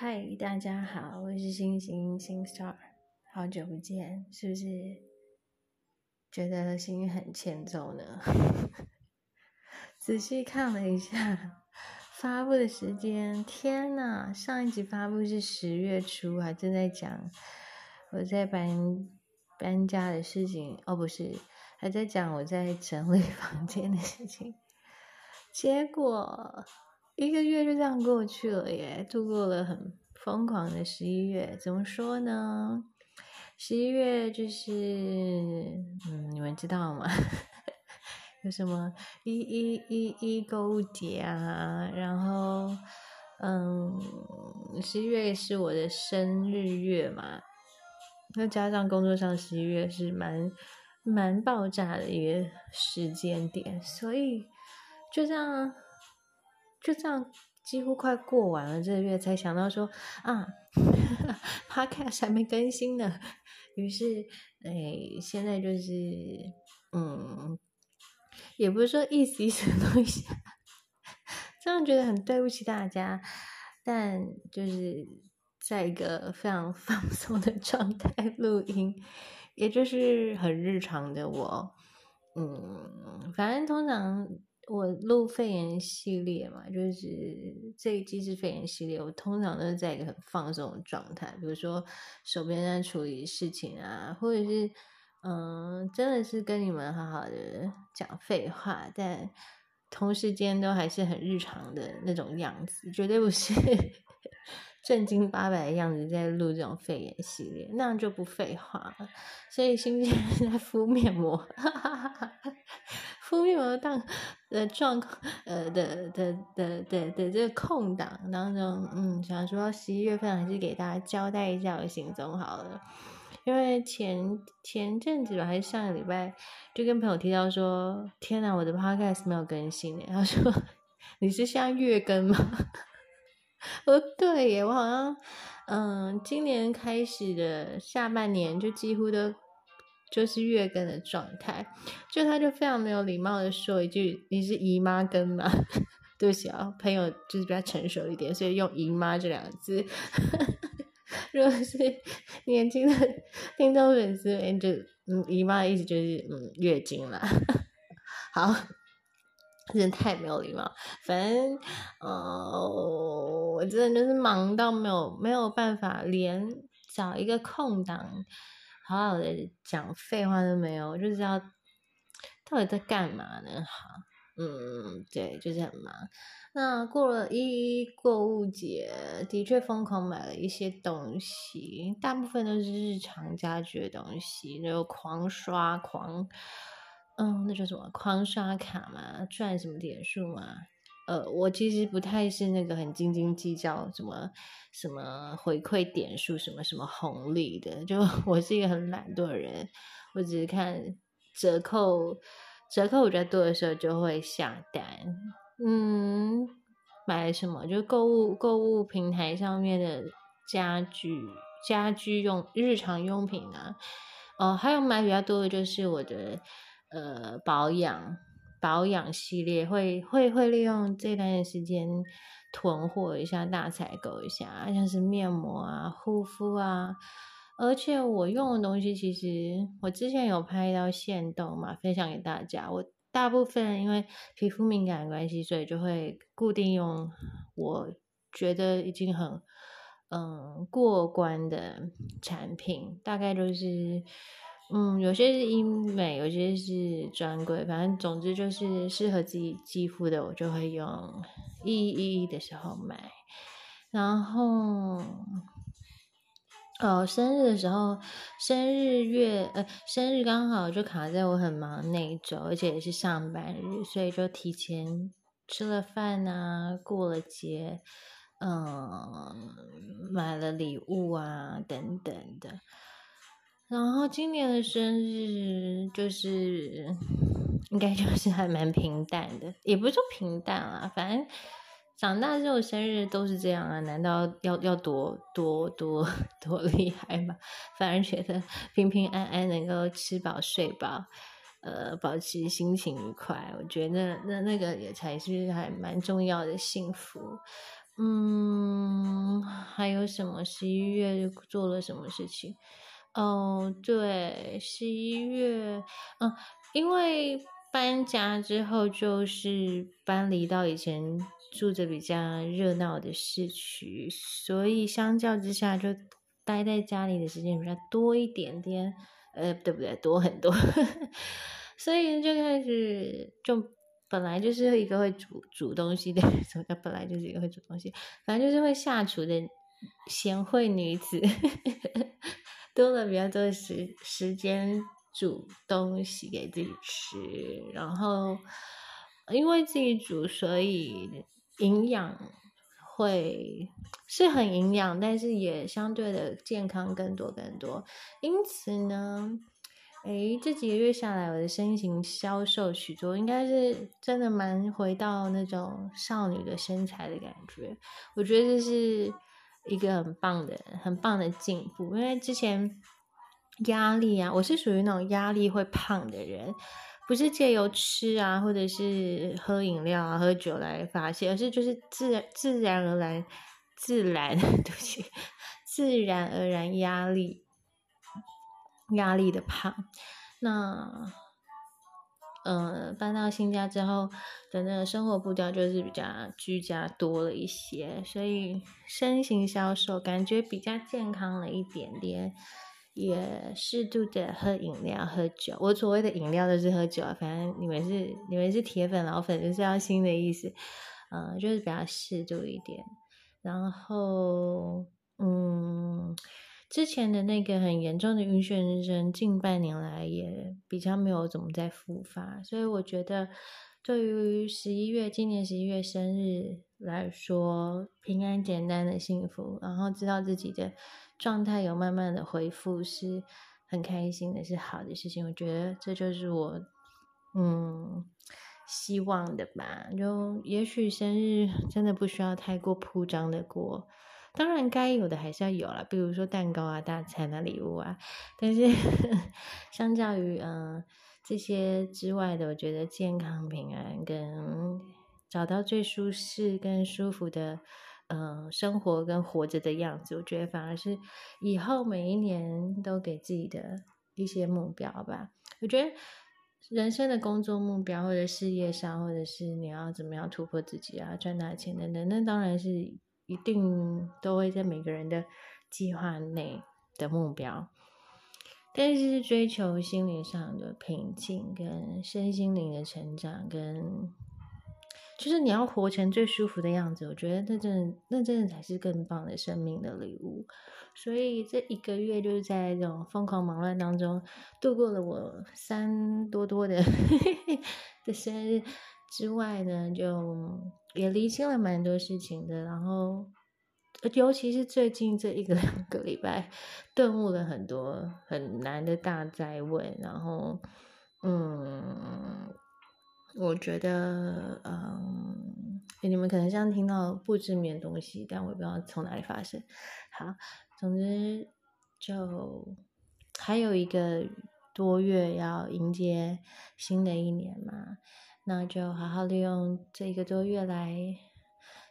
嗨，大家好，我是星星星 star，好久不见，是不是觉得心很欠揍呢？仔细看了一下发布的时间，天呐，上一集发布是十月初，还正在讲我在搬搬家的事情，哦，不是，还在讲我在整理房间的事情，结果。一个月就这样过去了耶，度过了很疯狂的十一月。怎么说呢？十一月就是，嗯，你们知道吗？有什么一一一一购物节啊？然后，嗯，十一月是我的生日月嘛，那加上工作上十一月是蛮蛮爆炸的一个时间点，所以就这样。就这样，几乎快过完了这个月，才想到说啊，Podcast 还没更新呢。于是，哎，现在就是，嗯，也不是说意思意思弄一下，这样觉得很对不起大家，但就是在一个非常放松的状态录音，也就是很日常的我，嗯，反正通常。我录肺炎系列嘛，就是这一季是肺炎系列。我通常都是在一个很放松的状态，比如说手边在处理事情啊，或者是嗯，真的是跟你们好好的讲废话，但同时间都还是很日常的那种样子，绝对不是 正经八百的样子在录这种肺炎系列，那样就不废话了。所以新鲜在敷面膜。敷面膜当的状况，呃的的的的的这个空档当中，嗯，想说十一月份还是给大家交代一下我行踪好了，因为前前阵子吧，还是上个礼拜，就跟朋友提到说，天哪，我的 podcast 没有更新诶，他说 你是下月更吗？我对耶，我好像嗯，今年开始的下半年就几乎都。就是月更的状态，就他就非常没有礼貌的说一句：“你是姨妈更吗？” 对不起啊，朋友就是比较成熟一点，所以用姨妈这两个字。如果是年轻的听众粉丝，就嗯，姨妈的意思就是嗯，月经啦。好，真的太没有礼貌。反正呃，我真的就是忙到没有没有办法连找一个空档。好好的讲废话都没有，我就知道到底在干嘛呢？好，嗯，对，就是很忙。那过了一购物节，的确疯狂买了一些东西，大部分都是日常家居的东西，就狂刷狂，嗯，那叫什么？狂刷卡嘛，赚什么点数嘛？呃，我其实不太是那个很斤斤计较什么什么回馈点数什么什么红利的，就 我是一个很懒惰的人，我只是看折扣折扣比较多的时候就会下单。嗯，买什么就购物购物平台上面的家具家居用日常用品啊，哦，还有买比较多的就是我的呃保养。保养系列会会会利用这段时间囤货一下，大采购一下，像是面膜啊、护肤啊。而且我用的东西，其实我之前有拍到线动嘛，分享给大家。我大部分因为皮肤敏感的关系，所以就会固定用我觉得已经很嗯过关的产品，大概就是。嗯，有些是医美，有些是专柜，反正总之就是适合自己肌肤的，我就会用一一一的时候买。然后，哦，生日的时候，生日月呃，生日刚好就卡在我很忙那一周，而且也是上班日，所以就提前吃了饭啊，过了节，嗯，买了礼物啊，等等的。然后今年的生日就是应该就是还蛮平淡的，也不是说平淡啊，反正长大之后生日都是这样啊，难道要要多多多多厉害吗？反而觉得平平安安能够吃饱睡饱，呃，保持心情愉快，我觉得那那个也才是还蛮重要的幸福。嗯，还有什么？十一月做了什么事情？哦，对，十一月，嗯，因为搬家之后就是搬离到以前住着比较热闹的市区，所以相较之下就待在家里的时间比较多一点点，呃，对不对？多很多，所以就开始就。本来就是一个会煮煮东西的，什么叫本来就是一个会煮东西？反正就是会下厨的贤惠女子，多了比较多的时时间煮东西给自己吃，然后因为自己煮，所以营养会是很营养，但是也相对的健康更多更多，因此呢。哎，这几个月下来，我的身形消瘦许多，应该是真的蛮回到那种少女的身材的感觉。我觉得这是一个很棒的、很棒的进步。因为之前压力啊，我是属于那种压力会胖的人，不是借由吃啊，或者是喝饮料啊、喝酒来发泄，而是就是自然、自然而然、自然，对不起，自然而然压力。压力的胖，那，呃，搬到新家之后的那个生活步调就是比较居家多了一些，所以身形消瘦，感觉比较健康了一点点，也适度的喝饮料、喝酒。我所谓的饮料都是喝酒，反正你们是你们是铁粉老粉就是要新的意思，嗯，就是比较适度一点，然后，之前的那个很严重的晕眩症，近半年来也比较没有怎么在复发，所以我觉得对于十一月今年十一月生日来说，平安、简单的幸福，然后知道自己的状态有慢慢的恢复，是很开心的，是好的事情。我觉得这就是我嗯希望的吧。就也许生日真的不需要太过铺张的过。当然，该有的还是要有了，比如说蛋糕啊、大餐啊、礼物啊。但是，相较于嗯这些之外的，我觉得健康、平安跟找到最舒适、跟舒服的嗯生活跟活着的样子，我觉得反而是以后每一年都给自己的一些目标吧。我觉得人生的工作目标，或者事业上，或者是你要怎么样突破自己啊、赚大钱等等，那当然是。一定都会在每个人的计划内的目标，但是追求心灵上的平静跟身心灵的成长，跟就是你要活成最舒服的样子，我觉得那真的那真的才是更棒的生命的礼物。所以这一个月就是在这种疯狂忙乱当中度过了我三多多的 的生日之外呢，就。也理清了蛮多事情的，然后尤其是最近这一个两个礼拜，顿悟了很多很难的大灾问，然后，嗯，我觉得，嗯，你们可能像听到不知名的东西，但我也不知道从哪里发生。好，总之就还有一个多月要迎接新的一年嘛。那就好好利用这一个多月来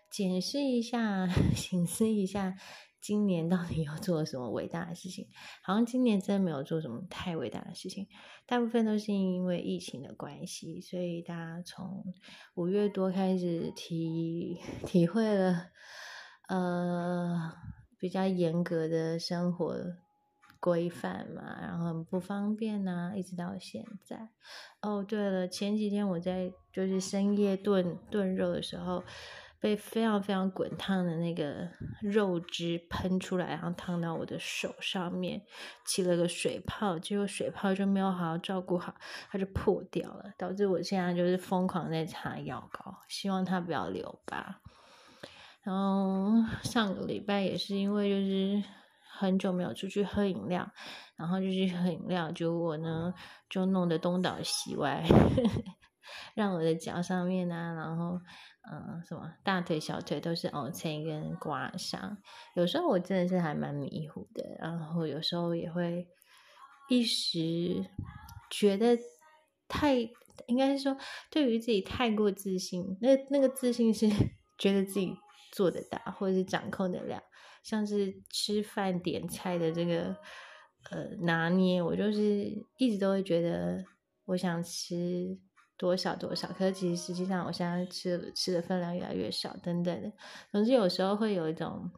检视一下、醒思一下，今年到底又做什么伟大的事情？好像今年真的没有做什么太伟大的事情，大部分都是因为疫情的关系，所以大家从五月多开始体 体会了，呃，比较严格的生活。规范嘛，然后很不方便呐，一直到现在。哦，对了，前几天我在就是深夜炖炖肉的时候，被非常非常滚烫的那个肉汁喷出来，然后烫到我的手上面，起了个水泡，结果水泡就没有好好照顾好，它就破掉了，导致我现在就是疯狂在擦药膏，希望它不要留疤。然后上个礼拜也是因为就是。很久没有出去喝饮料，然后就去喝饮料，结果呢就弄得东倒西歪，让我的脚上面啊，然后嗯什么大腿小腿都是 O C 跟刮伤，有时候我真的是还蛮迷糊的，然后有时候也会一时觉得太应该是说对于自己太过自信，那那个自信是 觉得自己。做得到，或者是掌控得了。像是吃饭点菜的这个呃拿捏，我就是一直都会觉得我想吃多少多少，可是其实实际上我现在吃吃的分量越来越少，等等的。总之有时候会有一种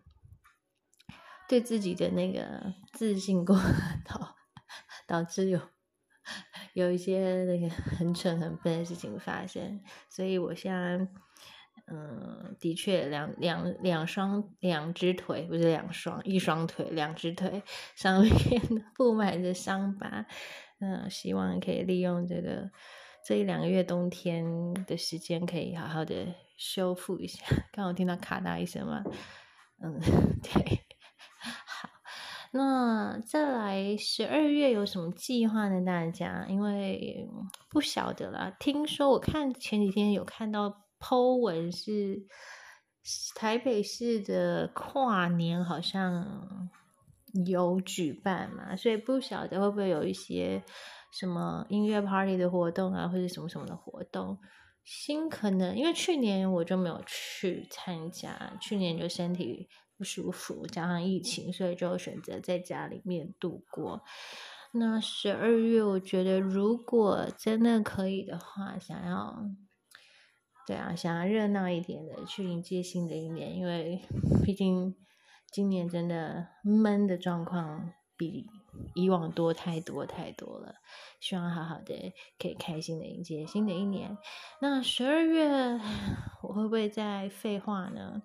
对自己的那个自信过 头，导致有有一些那个很蠢很笨的事情发生，所以我现在。嗯，的确，两两两双两只腿不是两双，一双腿，两只腿上面布满着伤疤。嗯，希望可以利用这个这一两个月冬天的时间，可以好好的修复一下。刚好听到咔嗒一声嘛，嗯，对，好。那再来十二月有什么计划呢？大家因为不晓得啦，听说我看前几天有看到。Po 文是台北市的跨年，好像有举办嘛，所以不晓得会不会有一些什么音乐 party 的活动啊，或者什么什么的活动。新可能因为去年我就没有去参加，去年就身体不舒服，加上疫情，所以就选择在家里面度过。那十二月，我觉得如果真的可以的话，想要。对啊，想要热闹一点的去迎接新的一年，因为 毕竟今年真的闷的状况比以往多太多太多了。希望好好的可以开心的迎接新的一年。那十二月我会不会再废话呢？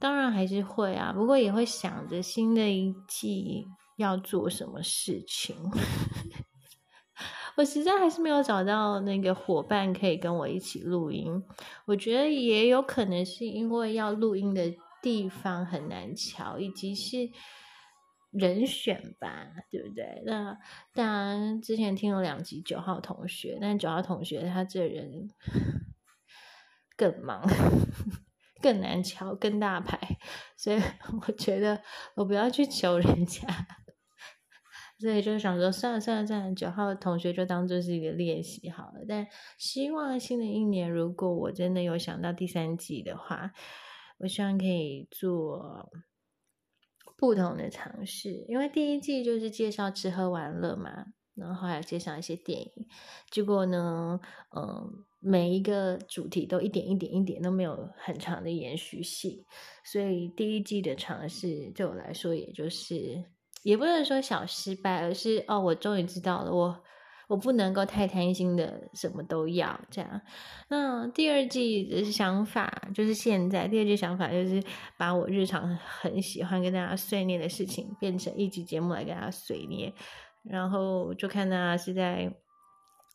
当然还是会啊，不过也会想着新的一季要做什么事情。我实在还是没有找到那个伙伴可以跟我一起录音。我觉得也有可能是因为要录音的地方很难瞧，以及是人选吧，对不对？那当然，之前听了两集九号同学，但九号同学他这人更忙，更难瞧，更大牌，所以 我觉得我不要去求人家。所以就想说，算了算了算了，九号同学就当做是一个练习好了。但希望新的一年，如果我真的有想到第三季的话，我希望可以做不同的尝试。因为第一季就是介绍吃喝玩乐嘛，然后还有介绍一些电影。结果呢，嗯，每一个主题都一点一点一点都没有很长的延续性，所以第一季的尝试对我来说，也就是。也不能说小失败，而是哦，我终于知道了，我我不能够太贪心的什么都要这样。那第二季的想法就是现在，第二季想法就是把我日常很喜欢跟大家碎念的事情变成一集节目来跟大家碎念，然后就看大家是在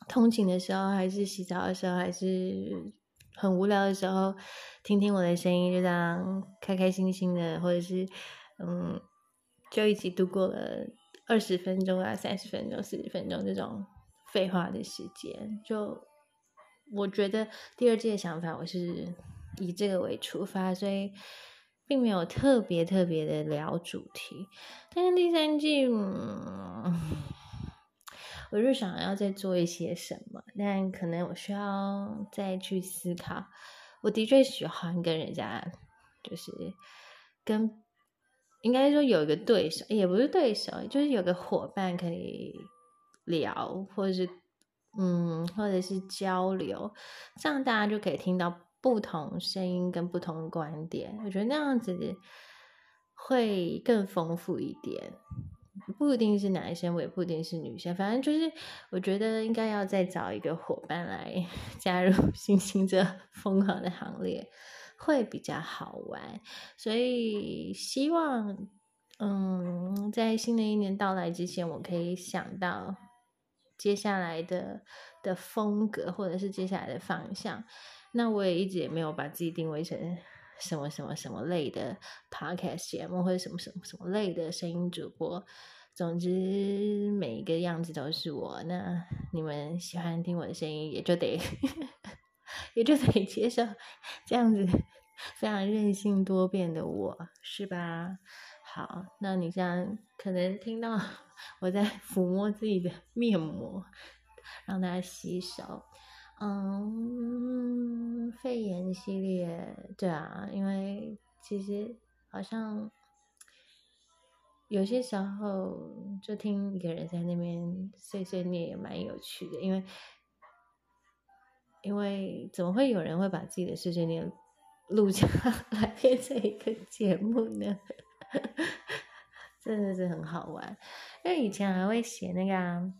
通勤的时候，还是洗澡的时候，还是很无聊的时候，听听我的声音，就这样开开心心的，或者是嗯。就一起度过了二十分钟啊，三十分钟、四十分钟这种废话的时间。就我觉得第二季的想法，我是以这个为出发，所以并没有特别特别的聊主题。但是第三季，我就想要再做一些什么，但可能我需要再去思考。我的确喜欢跟人家，就是跟。应该说有一个对手，也不是对手，就是有个伙伴可以聊，或者是嗯，或者是交流，这样大家就可以听到不同声音跟不同观点。我觉得那样子会更丰富一点，不一定是男生，我也不一定是女生，反正就是我觉得应该要再找一个伙伴来 加入 星星这疯狂的行列。会比较好玩，所以希望，嗯，在新的一年到来之前，我可以想到接下来的的风格，或者是接下来的方向。那我也一直也没有把自己定位成什么什么什么类的 podcast 节目，或者什么什么什么类的声音主播。总之，每一个样子都是我。那你们喜欢听我的声音，也就得。也就得接受这样子非常任性多变的我，是吧？好，那你这样可能听到我在抚摸自己的面膜，让大家洗手。嗯，肺炎系列，对啊，因为其实好像有些时候就听一个人在那边碎碎念也蛮有趣的，因为因为怎么会有人会把自己的碎碎念录下来变成一个节目呢？真的是很好玩，因为以前还会写那个。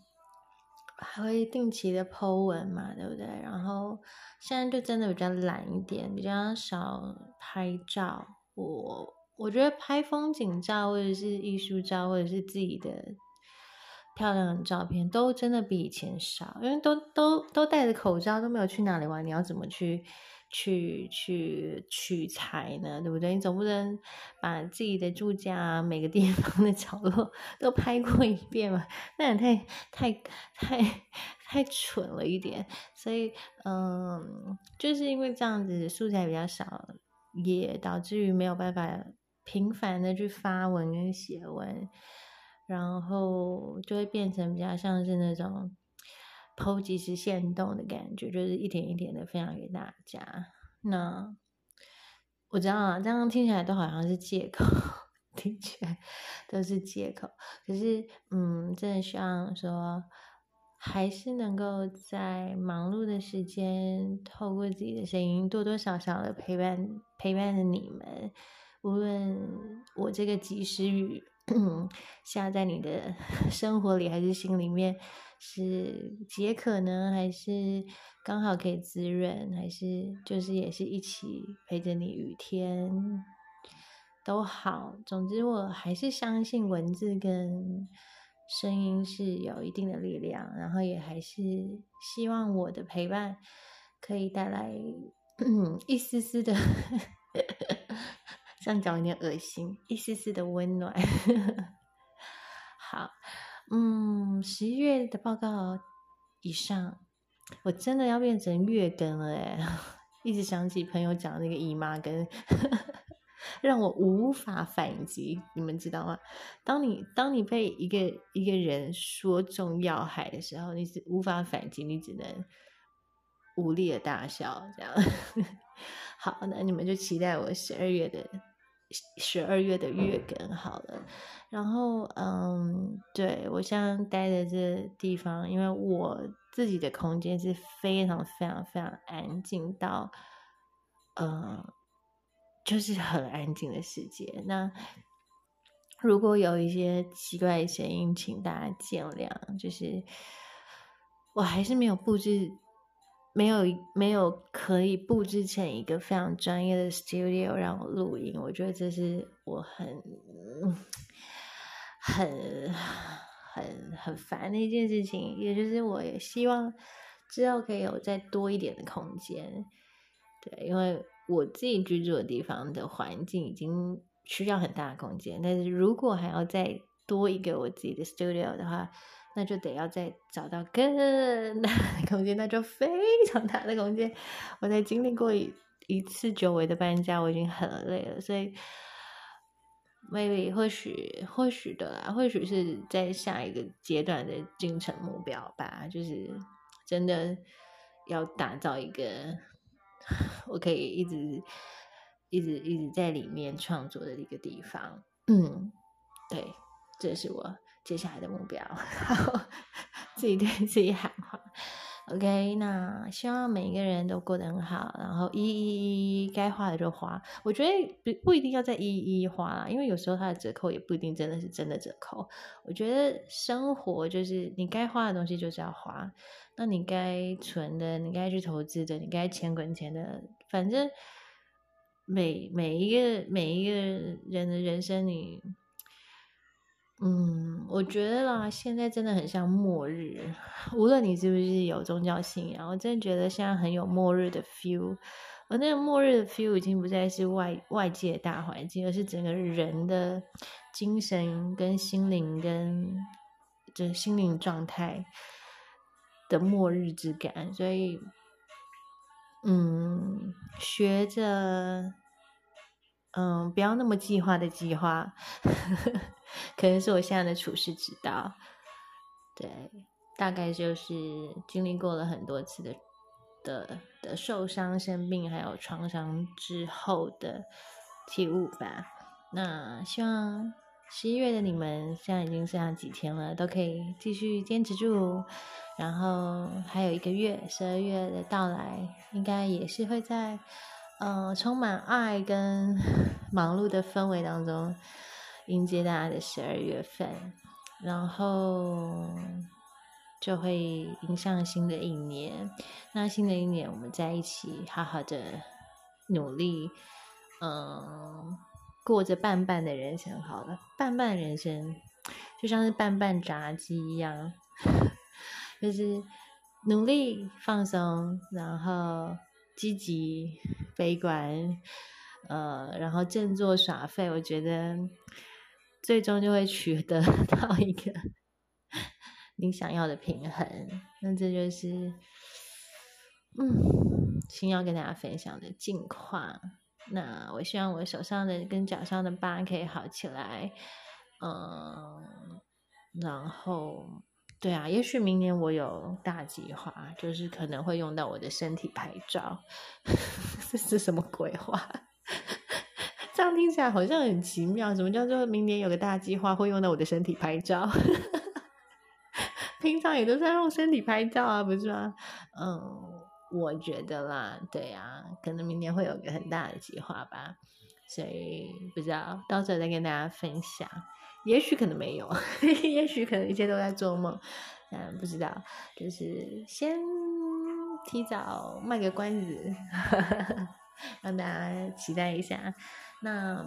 还会定期的 Po 文嘛，对不对？然后现在就真的比较懒一点，比较少拍照。我我觉得拍风景照或者是艺术照或者是自己的漂亮的照片，都真的比以前少，因为都都都戴着口罩，都没有去哪里玩，你要怎么去？去去取材呢，对不对？你总不能把自己的住家每个地方的角落都拍过一遍嘛？那也太太太太蠢了一点。所以，嗯，就是因为这样子素材比较少，也导致于没有办法频繁的去发文跟写文，然后就会变成比较像是那种。剖即时现动的感觉，就是一点一点的分享给大家。那我知道啊，这样听起来都好像是借口，听起来都是借口。可是，嗯，真的希望说，还是能够在忙碌的时间，透过自己的声音，多多少少的陪伴陪伴着你们。无论我这个及时雨 下在你的 生活里，还是心里面。是解渴呢，还是刚好可以滋润，还是就是也是一起陪着你雨天都好。总之，我还是相信文字跟声音是有一定的力量，然后也还是希望我的陪伴可以带来 一丝丝的，这样讲有点恶心，一丝丝的温暖。好。嗯，十一月的报告以上，我真的要变成月更了哎！一直想起朋友讲那个姨妈更，让我无法反击。你们知道吗？当你当你被一个一个人说中要害的时候，你是无法反击，你只能无力的大笑。这样，好，那你们就期待我十二月的。十二月的月更好了，然后嗯，对我现在待的这地方，因为我自己的空间是非常非常非常安静到，嗯，就是很安静的世界。那如果有一些奇怪的声音，请大家见谅，就是我还是没有布置。没有没有可以布置成一个非常专业的 studio 让我录音，我觉得这是我很很很很烦的一件事情。也就是我也希望之后可以有再多一点的空间，对，因为我自己居住的地方的环境已经需要很大的空间，但是如果还要再多一个我自己的 studio 的话。那就得要再找到更大的空间，那就非常大的空间。我在经历过一一次久违的搬家，我已经很累了，所以 maybe 或许或许的啦，或许是在下一个阶段的进程目标吧，就是真的要打造一个我可以一直一直一直在里面创作的一个地方。嗯，对，这是我。接下来的目标，然后自己对自己喊话。OK，那希望每一个人都过得很好，然后一一一该花的就花。我觉得不不一定要再一一花啦，因为有时候它的折扣也不一定真的是真的折扣。我觉得生活就是你该花的东西就是要花，那你该存的、你该去投资的、你该钱滚钱的，反正每每一个每一个人的人生你。嗯，我觉得啦，现在真的很像末日。无论你是不是有宗教信仰，我真的觉得现在很有末日的 feel。而那个末日的 feel 已经不再是外外界大环境，而是整个人的精神跟心灵跟这心灵状态的末日之感。所以，嗯，学着。嗯，不要那么计划的计划，可能是我现在的处事之道。对，大概就是经历过了很多次的的的受伤、生病还有创伤之后的体悟吧。那希望十一月的你们现在已经剩下几天了，都可以继续坚持住。然后还有一个月，十二月的到来，应该也是会在呃充满爱跟 忙碌的氛围当中迎接大家的十二月份，然后就会迎向新的一年。那新的一年，我们在一起好好的努力，嗯，过着半半的人生。好了，半半人生就像是半半炸鸡一样。就是努力放松，然后积极悲观，呃，然后振作耍废，我觉得最终就会取得 到一个你想要的平衡。那这就是，嗯，先要跟大家分享的近况。那我希望我手上的跟脚上的疤可以好起来，嗯，然后。对啊，也许明年我有大计划，就是可能会用到我的身体拍照。这是什么鬼话？这样听起来好像很奇妙。什么叫做明年有个大计划会用到我的身体拍照？平常也都在用身体拍照啊，不是吗？嗯，我觉得啦，对啊，可能明年会有个很大的计划吧，所以不知道，到时候再跟大家分享。也许可能没有，也许可能一切都在做梦，嗯，不知道，就是先提早卖个关子，让大家期待一下。那，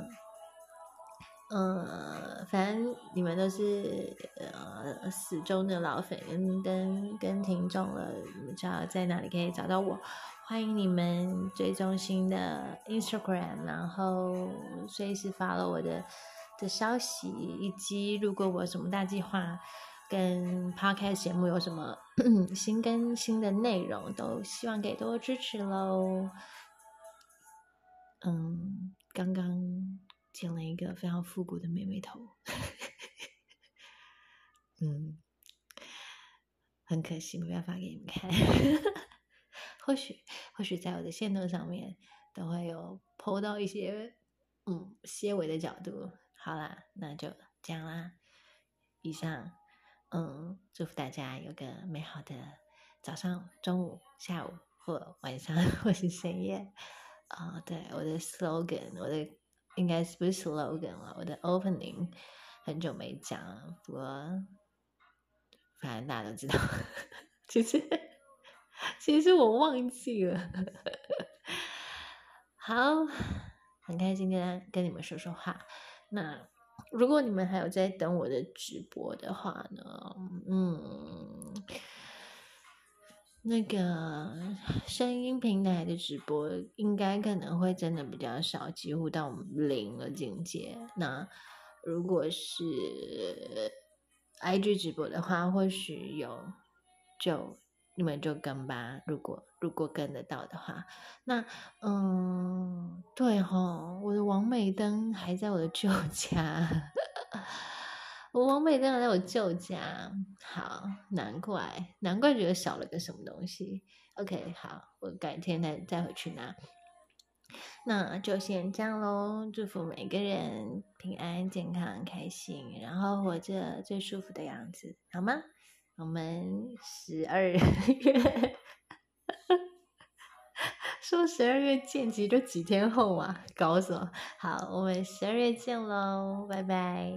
呃，反正你们都是呃死忠的老粉跟跟跟听众了，你们知道在哪里可以找到我？欢迎你们追踪新的 Instagram，然后随时发了我的。的消息，以及如果我什么大计划，跟 podcast 节目有什么新更新的内容，都希望给多支持喽。嗯，刚刚剪了一个非常复古的妹妹头，嗯，很可惜没办法给你们看。或许，或许在我的线路上面都会有剖到一些嗯些微的角度。好啦，那就这样啦。以上，嗯，祝福大家有个美好的早上、中午、下午或晚上或是深夜。啊，对，我的 slogan，我的应该是不是 slogan 了？我的 opening 很久没讲了，不过反正大家都知道。其实，其实我忘记了。好，很开心跟跟你们说说话。那如果你们还有在等我的直播的话呢？嗯，那个声音平台的直播应该可能会真的比较少，几乎到零的境界。那如果是 IG 直播的话，或许有就。你们就跟吧，如果如果跟得到的话，那嗯，对哈，我的王美灯还在我的旧家，我王美灯还在我舅家，好，难怪难怪觉得少了个什么东西。OK，好，我改天再再回去拿。那就先这样喽，祝福每个人平安、健康、开心，然后活着最舒服的样子，好吗？我们十二 月说十二月见，其实就几天后啊，搞什么？好，我们十二月见喽，拜拜。